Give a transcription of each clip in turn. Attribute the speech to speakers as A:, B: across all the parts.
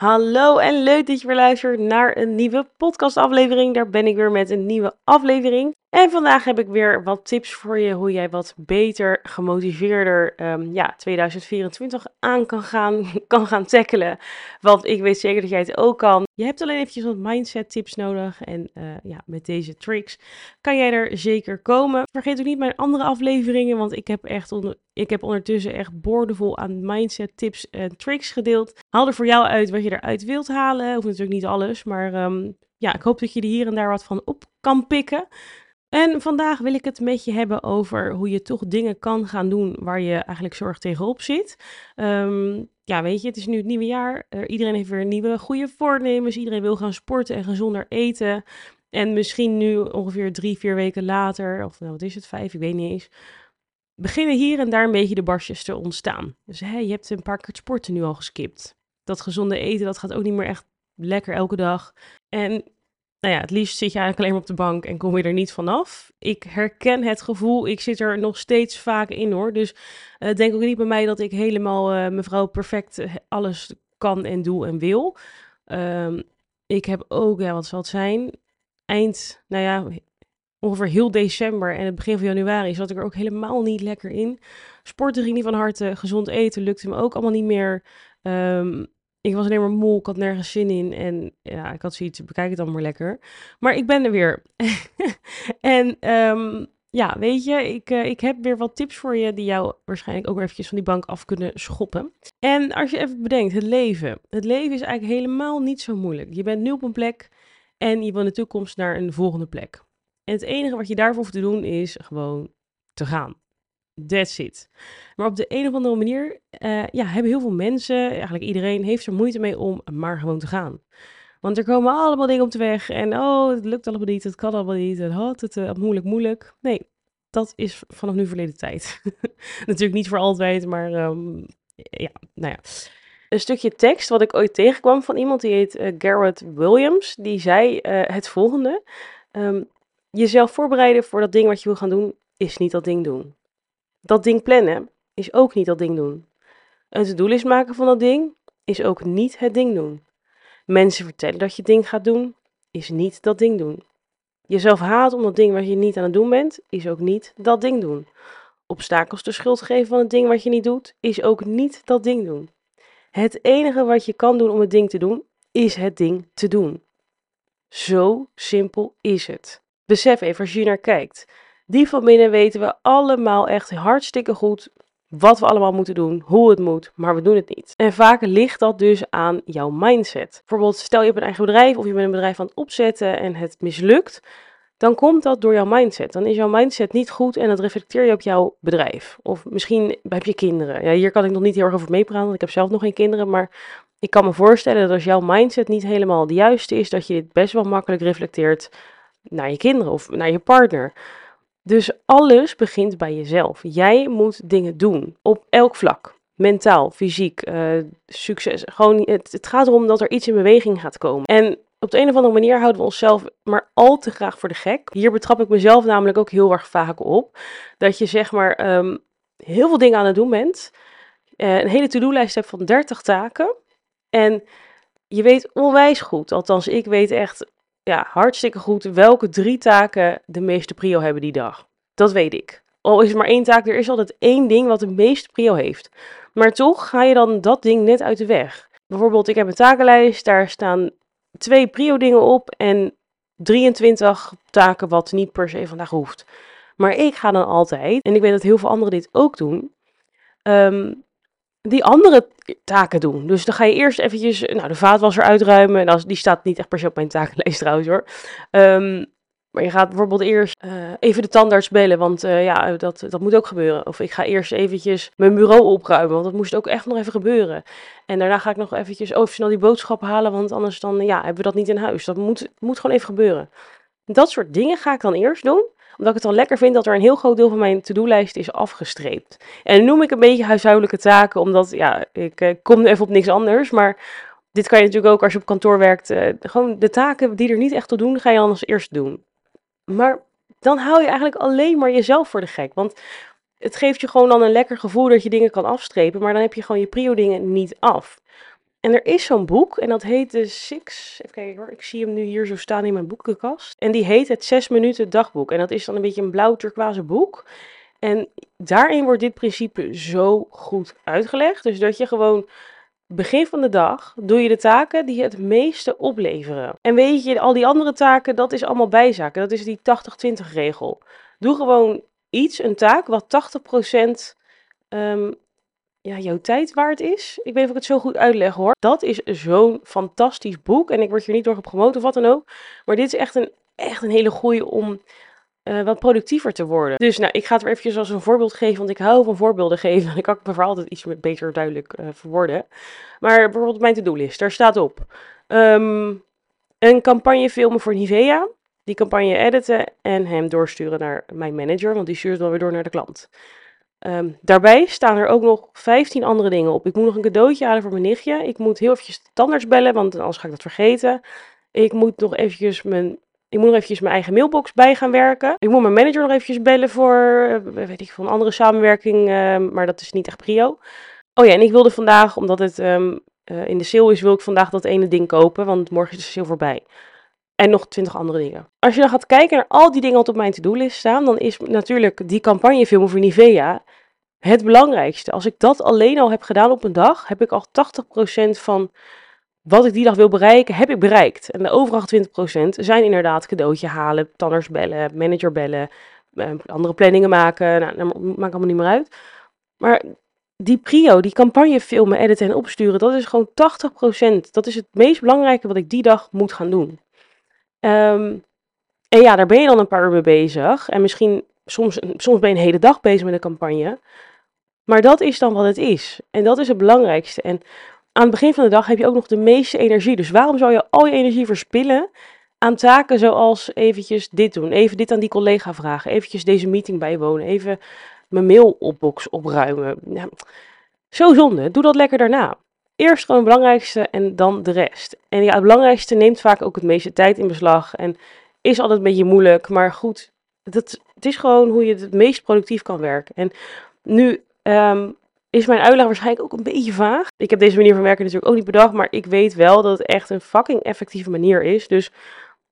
A: Hallo en leuk dat je weer luistert naar een nieuwe podcastaflevering. Daar ben ik weer met een nieuwe aflevering. En vandaag heb ik weer wat tips voor je hoe jij wat beter, gemotiveerder um, ja, 2024 aan kan gaan, kan gaan tackelen. Want ik weet zeker dat jij het ook kan. Je hebt alleen eventjes wat mindset tips nodig. En uh, ja, met deze tricks kan jij er zeker komen. Vergeet ook niet mijn andere afleveringen, want ik heb echt onder, ik heb ondertussen echt boordevol aan mindset tips en tricks gedeeld. Haal er voor jou uit wat je eruit wilt halen. Hoeft natuurlijk niet alles, maar um, ja, ik hoop dat je er hier en daar wat van op kan pikken. En vandaag wil ik het met je hebben over hoe je toch dingen kan gaan doen waar je eigenlijk zorg tegenop zit. Um, ja, weet je, het is nu het nieuwe jaar. Iedereen heeft weer nieuwe goede voornemens. Iedereen wil gaan sporten en gezonder eten. En misschien nu ongeveer drie, vier weken later, of nou, wat is het, vijf, ik weet niet eens, beginnen hier en daar een beetje de barstjes te ontstaan. Dus hey, je hebt een paar keer het sporten nu al geskipt. Dat gezonde eten, dat gaat ook niet meer echt lekker elke dag. En nou ja, het liefst zit je eigenlijk alleen maar op de bank en kom je er niet vanaf. Ik herken het gevoel, ik zit er nog steeds vaak in hoor. Dus uh, denk ook niet bij mij dat ik helemaal uh, mevrouw perfect eh, alles kan en doe en wil. Um, ik heb ook, ja, wat zal het zijn? Eind, nou ja, ongeveer heel december en het begin van januari zat ik er ook helemaal niet lekker in. Sporten ging niet van harte, gezond eten lukte me ook allemaal niet meer. Um, ik was alleen maar moe, ik had nergens zin in. En ja, ik had zoiets, bekijk het dan maar lekker. Maar ik ben er weer. en um, ja, weet je, ik, uh, ik heb weer wat tips voor je die jou waarschijnlijk ook weer eventjes van die bank af kunnen schoppen. En als je even bedenkt, het leven. Het leven is eigenlijk helemaal niet zo moeilijk. Je bent nu op een plek en je wil in de toekomst naar een volgende plek. En het enige wat je daarvoor hoeft te doen is gewoon te gaan. That's it. Maar op de een of andere manier uh, ja, hebben heel veel mensen, eigenlijk iedereen, heeft er moeite mee om maar gewoon te gaan. Want er komen allemaal dingen op de weg en oh, het lukt allemaal niet, het kan allemaal niet, en oh, het uh, moeilijk, moeilijk. Nee, dat is vanaf nu verleden tijd. Natuurlijk niet voor altijd, maar um, ja, nou ja. Een stukje tekst wat ik ooit tegenkwam van iemand, die heet uh, Garrett Williams, die zei het volgende. Um, jezelf voorbereiden voor dat ding wat je wil gaan doen, is niet dat ding doen. Dat ding plannen is ook niet dat ding doen. Een to-do-list maken van dat ding is ook niet het ding doen. Mensen vertellen dat je ding gaat doen, is niet dat ding doen. Jezelf haat om dat ding wat je niet aan het doen bent, is ook niet dat ding doen. Obstakels de schuld geven van het ding wat je niet doet, is ook niet dat ding doen. Het enige wat je kan doen om het ding te doen, is het ding te doen. Zo simpel is het. Besef even als je naar kijkt. Die van binnen weten we allemaal echt hartstikke goed wat we allemaal moeten doen, hoe het moet, maar we doen het niet. En vaak ligt dat dus aan jouw mindset. Bijvoorbeeld, stel je hebt een eigen bedrijf of je bent een bedrijf aan het opzetten en het mislukt, dan komt dat door jouw mindset. Dan is jouw mindset niet goed en dat reflecteer je op jouw bedrijf. Of misschien heb je kinderen. Ja, hier kan ik nog niet heel erg over meepraten, want ik heb zelf nog geen kinderen, maar ik kan me voorstellen dat als jouw mindset niet helemaal de juiste is, dat je dit best wel makkelijk reflecteert naar je kinderen of naar je partner. Dus alles begint bij jezelf. Jij moet dingen doen op elk vlak. Mentaal, fysiek, uh, succes. Gewoon, het, het gaat erom dat er iets in beweging gaat komen. En op de een of andere manier houden we onszelf maar al te graag voor de gek. Hier betrap ik mezelf namelijk ook heel erg vaak op. Dat je zeg maar um, heel veel dingen aan het doen bent. Uh, een hele to-do-lijst hebt van 30 taken. En je weet onwijs goed, althans ik weet echt ja, hartstikke goed welke drie taken de meeste prio hebben die dag. Dat weet ik. Al is het maar één taak, er is altijd één ding wat de meeste prio heeft. Maar toch ga je dan dat ding net uit de weg. Bijvoorbeeld, ik heb een takenlijst, daar staan twee prio dingen op en 23 taken wat niet per se vandaag hoeft. Maar ik ga dan altijd, en ik weet dat heel veel anderen dit ook doen, um, die andere taken doen. Dus dan ga je eerst eventjes nou, de vaatwasser uitruimen. En als, die staat niet echt per se op mijn takenlijst trouwens hoor. Um, maar je gaat bijvoorbeeld eerst uh, even de tandarts bellen, want uh, ja, dat, dat moet ook gebeuren. Of ik ga eerst eventjes mijn bureau opruimen, want dat moest ook echt nog even gebeuren. En daarna ga ik nog eventjes even snel die boodschap halen, want anders dan, ja, hebben we dat niet in huis. Dat moet, moet gewoon even gebeuren. Dat soort dingen ga ik dan eerst doen omdat ik het dan lekker vind dat er een heel groot deel van mijn to-do-lijst is afgestreept. En noem ik een beetje huishoudelijke taken, omdat ja, ik uh, kom even op niks anders. Maar dit kan je natuurlijk ook als je op kantoor werkt. Uh, gewoon de taken die er niet echt toe doen, ga je dan als eerst doen. Maar dan hou je eigenlijk alleen maar jezelf voor de gek. Want het geeft je gewoon dan een lekker gevoel dat je dingen kan afstrepen. Maar dan heb je gewoon je prio dingen niet af. En er is zo'n boek en dat heet de Six. Even kijken hoor, ik zie hem nu hier zo staan in mijn boekenkast. En die heet het 6 minuten dagboek. En dat is dan een beetje een blauw turquoise boek. En daarin wordt dit principe zo goed uitgelegd. Dus dat je gewoon begin van de dag doe je de taken die het meeste opleveren. En weet je, al die andere taken, dat is allemaal bijzaken. Dat is die 80-20 regel. Doe gewoon iets, een taak, wat 80% um, ja, jouw tijd waard is. Ik weet niet of ik het zo goed uitleg hoor. Dat is zo'n fantastisch boek. En ik word hier niet door gepromoot of wat dan ook. Maar dit is echt een, echt een hele goede om uh, wat productiever te worden. Dus nou, ik ga het weer eventjes als een voorbeeld geven, want ik hou van voorbeelden geven. Kan ik me vooral altijd iets beter duidelijk uh, verwoorden. Maar bijvoorbeeld mijn to-do-list, daar staat op um, een campagne filmen voor Nivea. Die campagne editen en hem doorsturen naar mijn manager, want die stuurt dan weer door naar de klant. Um, daarbij staan er ook nog 15 andere dingen op. Ik moet nog een cadeautje halen voor mijn nichtje. Ik moet heel eventjes de tandarts bellen, want anders ga ik dat vergeten. Ik moet nog eventjes mijn ik moet nog eventjes mijn eigen mailbox bij gaan werken. Ik moet mijn manager nog eventjes bellen voor, uh, weet ik, voor een andere samenwerking, uh, maar dat is niet echt prio. Oh ja, en ik wilde vandaag, omdat het um, uh, in de sale is, wil ik vandaag dat ene ding kopen, want morgen is de sale voorbij. En nog twintig andere dingen. Als je dan gaat kijken naar al die dingen wat op mijn to-do-list staan, dan is natuurlijk die campagnefilm voor Nivea het belangrijkste. Als ik dat alleen al heb gedaan op een dag, heb ik al 80% van wat ik die dag wil bereiken, heb ik bereikt. En de overige 20% zijn inderdaad cadeautje halen, tanners bellen, manager bellen, eh, andere planningen maken. Nou, maakt allemaal niet meer uit. Maar die prio, die campagne filmen, editen en opsturen, dat is gewoon 80%. Dat is het meest belangrijke wat ik die dag moet gaan doen. Um, en ja, daar ben je dan een paar uur mee bezig. En misschien, soms, soms ben je een hele dag bezig met een campagne. Maar dat is dan wat het is. En dat is het belangrijkste. En aan het begin van de dag heb je ook nog de meeste energie. Dus waarom zou je al je energie verspillen aan taken zoals eventjes dit doen, even dit aan die collega vragen, eventjes deze meeting bijwonen, even mijn mailopbox opruimen. Ja, zo zonde, doe dat lekker daarna. Eerst gewoon het belangrijkste en dan de rest. En ja, het belangrijkste neemt vaak ook het meeste tijd in beslag en is altijd een beetje moeilijk, maar goed, dat, het is gewoon hoe je het meest productief kan werken. En nu um, is mijn uitleg waarschijnlijk ook een beetje vaag. Ik heb deze manier van werken natuurlijk ook niet bedacht, maar ik weet wel dat het echt een fucking effectieve manier is. Dus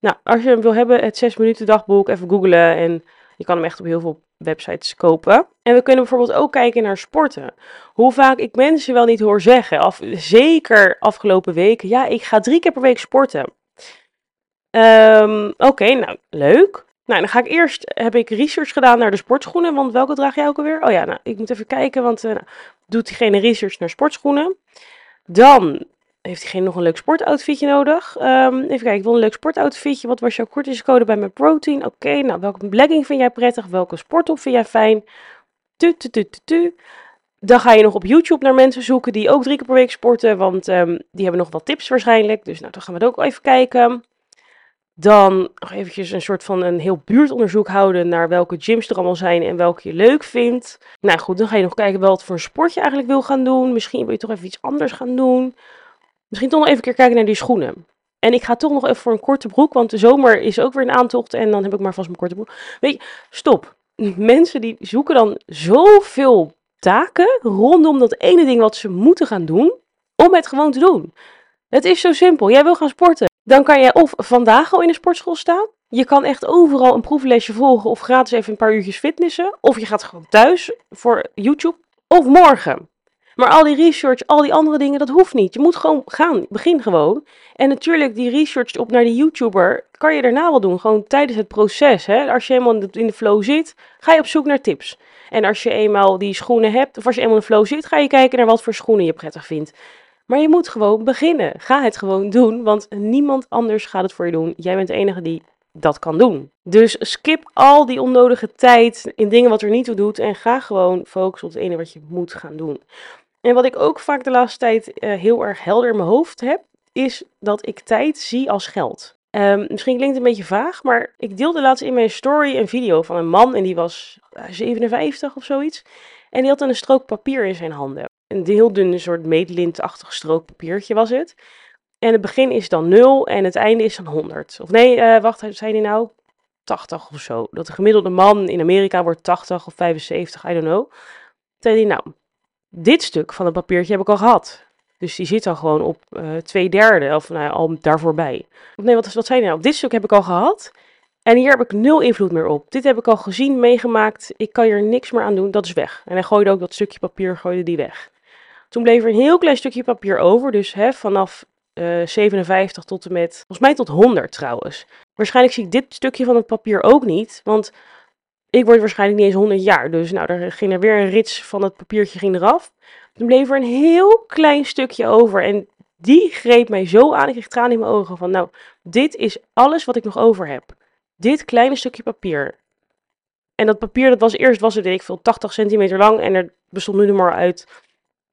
A: nou, als je hem wil hebben, het 6 minuten dagboek, even googlen en je kan hem echt op heel veel websites kopen. En we kunnen bijvoorbeeld ook kijken naar sporten. Hoe vaak ik mensen wel niet hoor zeggen, af, zeker afgelopen weken, ja, ik ga drie keer per week sporten. Um, Oké, nou, leuk. Nou, dan ga ik eerst, heb ik research gedaan naar de sportschoenen, want welke draag jij ook alweer? Oh ja, nou, ik moet even kijken, want uh, doet diegene research naar sportschoenen. Dan heeft diegene nog een leuk sportoutfitje nodig. Um, even kijken, ik wil een leuk sportoutfitje. Wat was jouw kortingscode bij mijn protein? Oké, nou, welke legging vind jij prettig? Welke sporttop vind jij fijn? Tu, tu, tu, tu, tu. Dan ga je nog op YouTube naar mensen zoeken die ook drie keer per week sporten, want um, die hebben nog wat tips waarschijnlijk. Dus nou, dan gaan we het ook even kijken. Dan nog eventjes een soort van een heel buurtonderzoek houden naar welke gyms er allemaal zijn en welke je leuk vindt. Nou goed, dan ga je nog kijken wat voor een sport je eigenlijk wil gaan doen. Misschien wil je toch even iets anders gaan doen. Misschien toch nog even kijken naar die schoenen. En ik ga toch nog even voor een korte broek, want de zomer is ook weer een aantocht en dan heb ik maar vast mijn korte broek. Weet je, stop. Mensen die zoeken dan zoveel taken rondom dat ene ding wat ze moeten gaan doen, om het gewoon te doen. Het is zo simpel. Jij wil gaan sporten. Dan kan je of vandaag al in de sportschool staan. Je kan echt overal een proeflesje volgen of gratis even een paar uurtjes fitnessen. Of je gaat gewoon thuis voor YouTube. Of morgen. Maar al die research, al die andere dingen, dat hoeft niet. Je moet gewoon gaan. Begin gewoon. En natuurlijk, die research op naar die YouTuber kan je daarna wel doen. Gewoon tijdens het proces. Hè? Als je helemaal in de flow zit, ga je op zoek naar tips. En als je eenmaal die schoenen hebt, of als je eenmaal in de flow zit, ga je kijken naar wat voor schoenen je prettig vindt. Maar je moet gewoon beginnen. Ga het gewoon doen, want niemand anders gaat het voor je doen. Jij bent de enige die dat kan doen. Dus skip al die onnodige tijd in dingen wat er niet toe doet en ga gewoon focussen op het ene wat je moet gaan doen. En wat ik ook vaak de laatste tijd uh, heel erg helder in mijn hoofd heb, is dat ik tijd zie als geld. Um, misschien klinkt het een beetje vaag, maar ik deelde laatst in mijn story een video van een man en die was uh, 57 of zoiets. En die had een strook papier in zijn handen een heel dun soort meetlintachtig strookpapiertje was het. En het begin is dan 0 en het einde is dan 100. Of nee, uh, wacht, zei hij nou 80 of zo. Dat de gemiddelde man in Amerika wordt 80 of 75, I don't know. Zei hij nou, dit stuk van het papiertje heb ik al gehad. Dus die zit al gewoon op uh, twee derde, of nou al daar voorbij. Nee, wat, wat zei je nou? Dit stuk heb ik al gehad. En hier heb ik nul invloed meer op. Dit heb ik al gezien, meegemaakt. Ik kan hier niks meer aan doen. Dat is weg. En hij gooide ook dat stukje papier, gooide die weg. Toen bleef er een heel klein stukje papier over. Dus hè, vanaf uh, eh, 57 tot en met, volgens mij tot 100 trouwens. Waarschijnlijk zie ik dit stukje van het papier ook niet. Want ik word waarschijnlijk niet eens 100 jaar. Dus nou, er ging er weer een rits van het papiertje ging eraf. Toen bleef er een heel klein stukje over. En die greep mij zo aan. Ik kreeg tranen in mijn ogen van, nou, dit is alles wat ik nog over heb. Dit kleine stukje papier. En dat papier, dat was eerst, was het, weet ik veel, 80 centimeter lang. En er bestond nu maar uit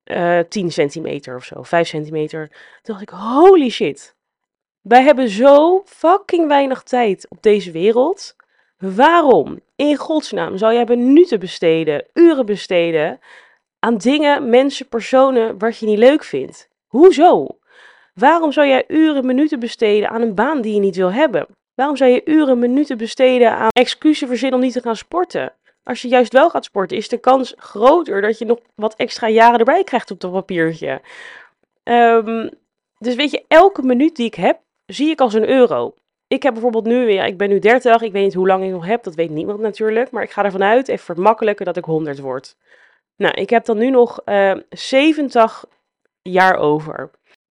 A: uh, eh, 10 centimeter of zo, 5 centimeter. Toen dacht ik, holy shit. Wij hebben zo fucking weinig tijd op deze wereld. Waarom, in godsnaam, zou jij minuten besteden, uren besteden aan dingen, mensen, personen wat je niet leuk vindt? Hoezo? Waarom zou jij uren, minuten besteden aan een baan die je niet wil hebben? Waarom zou je uren, minuten besteden aan excuses verzinnen om niet te gaan sporten? Als je juist wel gaat sporten, is de kans groter dat je nog wat extra jaren erbij krijgt op dat papiertje. Um, dus weet je, elke minuut die ik heb, zie ik als een euro. Ik heb bijvoorbeeld nu, ja, ik ben nu 30, ik weet niet hoe lang ik nog heb, dat weet niemand natuurlijk. Maar ik ga ervan uit, even makkelijke, dat ik 100 word. Nou, ik heb dan nu nog uh, ehm, 70 jaar over.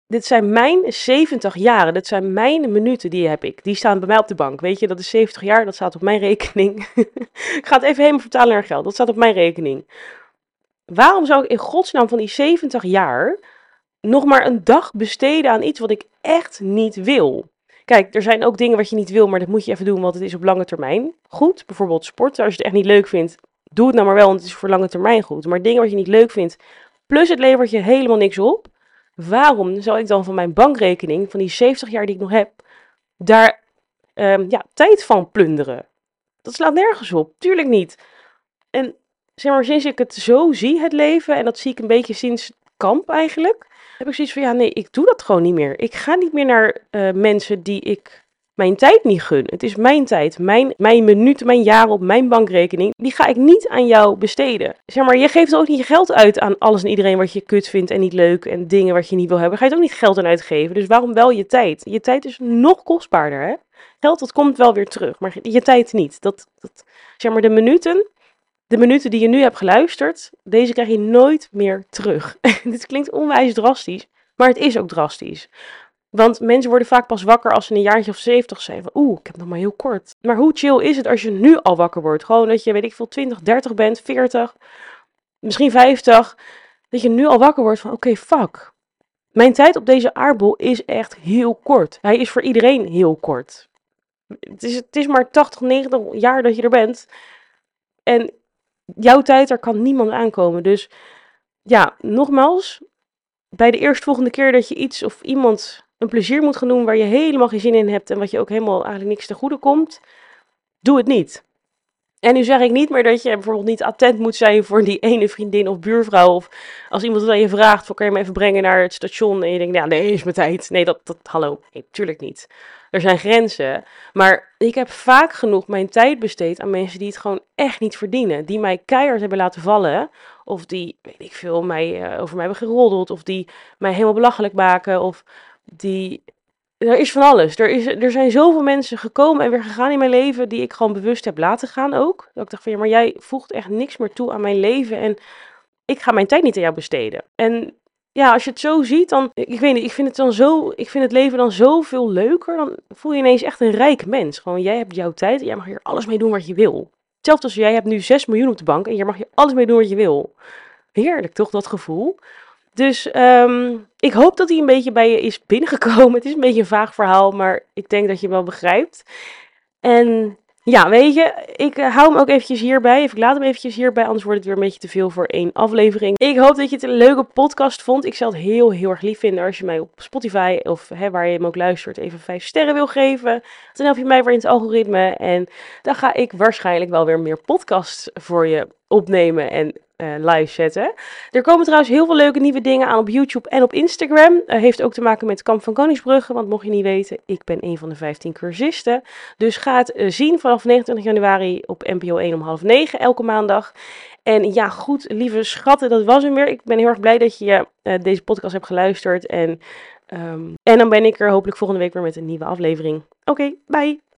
A: Dit zijn mijn 70 jaren, dit zijn mijn minuten, die heb ik. Die staan bij mij op de bank. Weet je, dat is 70 jaar, dat staat op mijn rekening. ik ga het even helemaal vertalen naar geld, dat staat op mijn rekening. Waarom zou ik in godsnaam van die 70 jaar nog maar een dag besteden aan iets wat ik echt niet wil? Kijk, er zijn ook dingen wat je niet wil, maar dat moet je even doen, want het is op lange termijn goed. Bijvoorbeeld sporten, als je het echt niet leuk vindt, doe het nou maar wel, want het is voor lange termijn goed. Maar dingen wat je niet leuk vindt, plus het levert je helemaal niks op, waarom zou ik dan van mijn bankrekening, van die 70 jaar die ik nog heb, daar um, ja, tijd van plunderen? Dat slaat nergens op, tuurlijk niet. En zeg maar, sinds ik het zo zie, het leven, en dat zie ik een beetje sinds kamp eigenlijk, heb ik zoiets van, ja nee, ik doe dat gewoon niet meer. Ik ga niet meer naar uh, mensen die ik mijn tijd niet gun. Het is mijn tijd, mijn, mijn minuten, mijn jaren op mijn bankrekening. Die ga ik niet aan jou besteden. Zeg maar, je geeft ook niet je geld uit aan alles en iedereen wat je kut vindt en niet leuk en dingen wat je niet wil hebben. Ga je ook niet geld aan uitgeven. Dus waarom wel je tijd? Je tijd is nog kostbaarder, hè? Geld, dat komt wel weer terug, maar je tijd niet. Dat, dat, zeg maar, de minuten, de minuten die je nu hebt geluisterd, deze krijg je nooit meer terug. Dit klinkt onwijs drastisch, maar het is ook drastisch. Want mensen worden vaak pas wakker als ze een jaartje of 70 zijn. Van, Oeh, ik heb nog maar heel kort. Maar hoe chill is het als je nu al wakker wordt? Gewoon dat je, weet ik veel, 20, 30 bent, 40, misschien 50. Dat je nu al wakker wordt van, oké, fuck. Mijn tijd op deze aardbol is echt heel kort. Hij is voor iedereen heel kort. Het is, het is maar 80, 90 jaar dat je er bent. En jouw tijd, daar kan niemand aankomen. Dus ja, nogmaals, bij de eerstvolgende keer dat je iets of iemand een plezier moet gaan doen waar je helemaal geen zin in hebt en wat je ook helemaal eigenlijk niks te goede komt, doe het niet. En nu zeg ik niet meer dat je bijvoorbeeld niet attent moet zijn voor die ene vriendin of buurvrouw. Of als iemand het aan je vraagt, van, kan je me even brengen naar het station? En je denkt, ja, nee, is mijn tijd. Nee, dat, dat hallo, nee, tuurlijk niet. Er zijn grenzen. Maar ik heb vaak genoeg mijn tijd besteed aan mensen die het gewoon echt niet verdienen. Die mij keihard hebben laten vallen. Of die, weet ik veel, mij, uh, over mij hebben geroddeld. Of die mij helemaal belachelijk maken. Of die. Er is van alles. Er, is, er zijn zoveel mensen gekomen en weer gegaan in mijn leven die ik gewoon bewust heb laten gaan ook. Dat ik dacht van ja, maar jij voegt echt niks meer toe aan mijn leven en ik ga mijn tijd niet aan jou besteden. En ja, als je het zo ziet, dan, ik weet niet, ik vind het dan zo, ik vind het leven dan zoveel leuker. Dan voel je ineens echt een rijk mens. Gewoon, jij hebt jouw tijd en jij mag hier alles mee doen wat je wil. Hetzelfde als jij hebt nu 6 miljoen op de bank en jij mag hier alles mee doen wat je wil. Heerlijk toch, dat gevoel? Dus um, ik hoop dat hij een beetje bij je is binnengekomen. Het is een beetje een vaag verhaal, maar ik denk dat je wel begrijpt. En ja, weet je, ik uh, hou hem ook eventjes hierbij. Of ik laat hem eventjes hierbij, anders wordt het weer een beetje te veel voor één aflevering. Ik hoop dat je het een leuke podcast vond. Ik zou het heel, heel erg lief vinden als je mij op Spotify of hè, waar je hem ook luistert even vijf sterren wil geven. Dan help je mij weer in het algoritme en dan ga ik waarschijnlijk wel weer meer podcasts voor je opnemen en uh, live zetten. Er komen trouwens heel veel leuke nieuwe dingen aan op YouTube en op Instagram. Uh, heeft ook te maken met Kamp van Koningsbrugge, want mocht je niet weten, ik ben een van de 15 cursisten. Dus ga het uh, zien vanaf 29 januari op NPO 1 om half 9 elke maandag. En ja, goed, lieve schatten, dat was hem weer. Ik ben heel erg blij dat je deze podcast hebt geluisterd. En, um, en dan ben ik er hopelijk volgende week weer met een nieuwe aflevering. Oké, bye!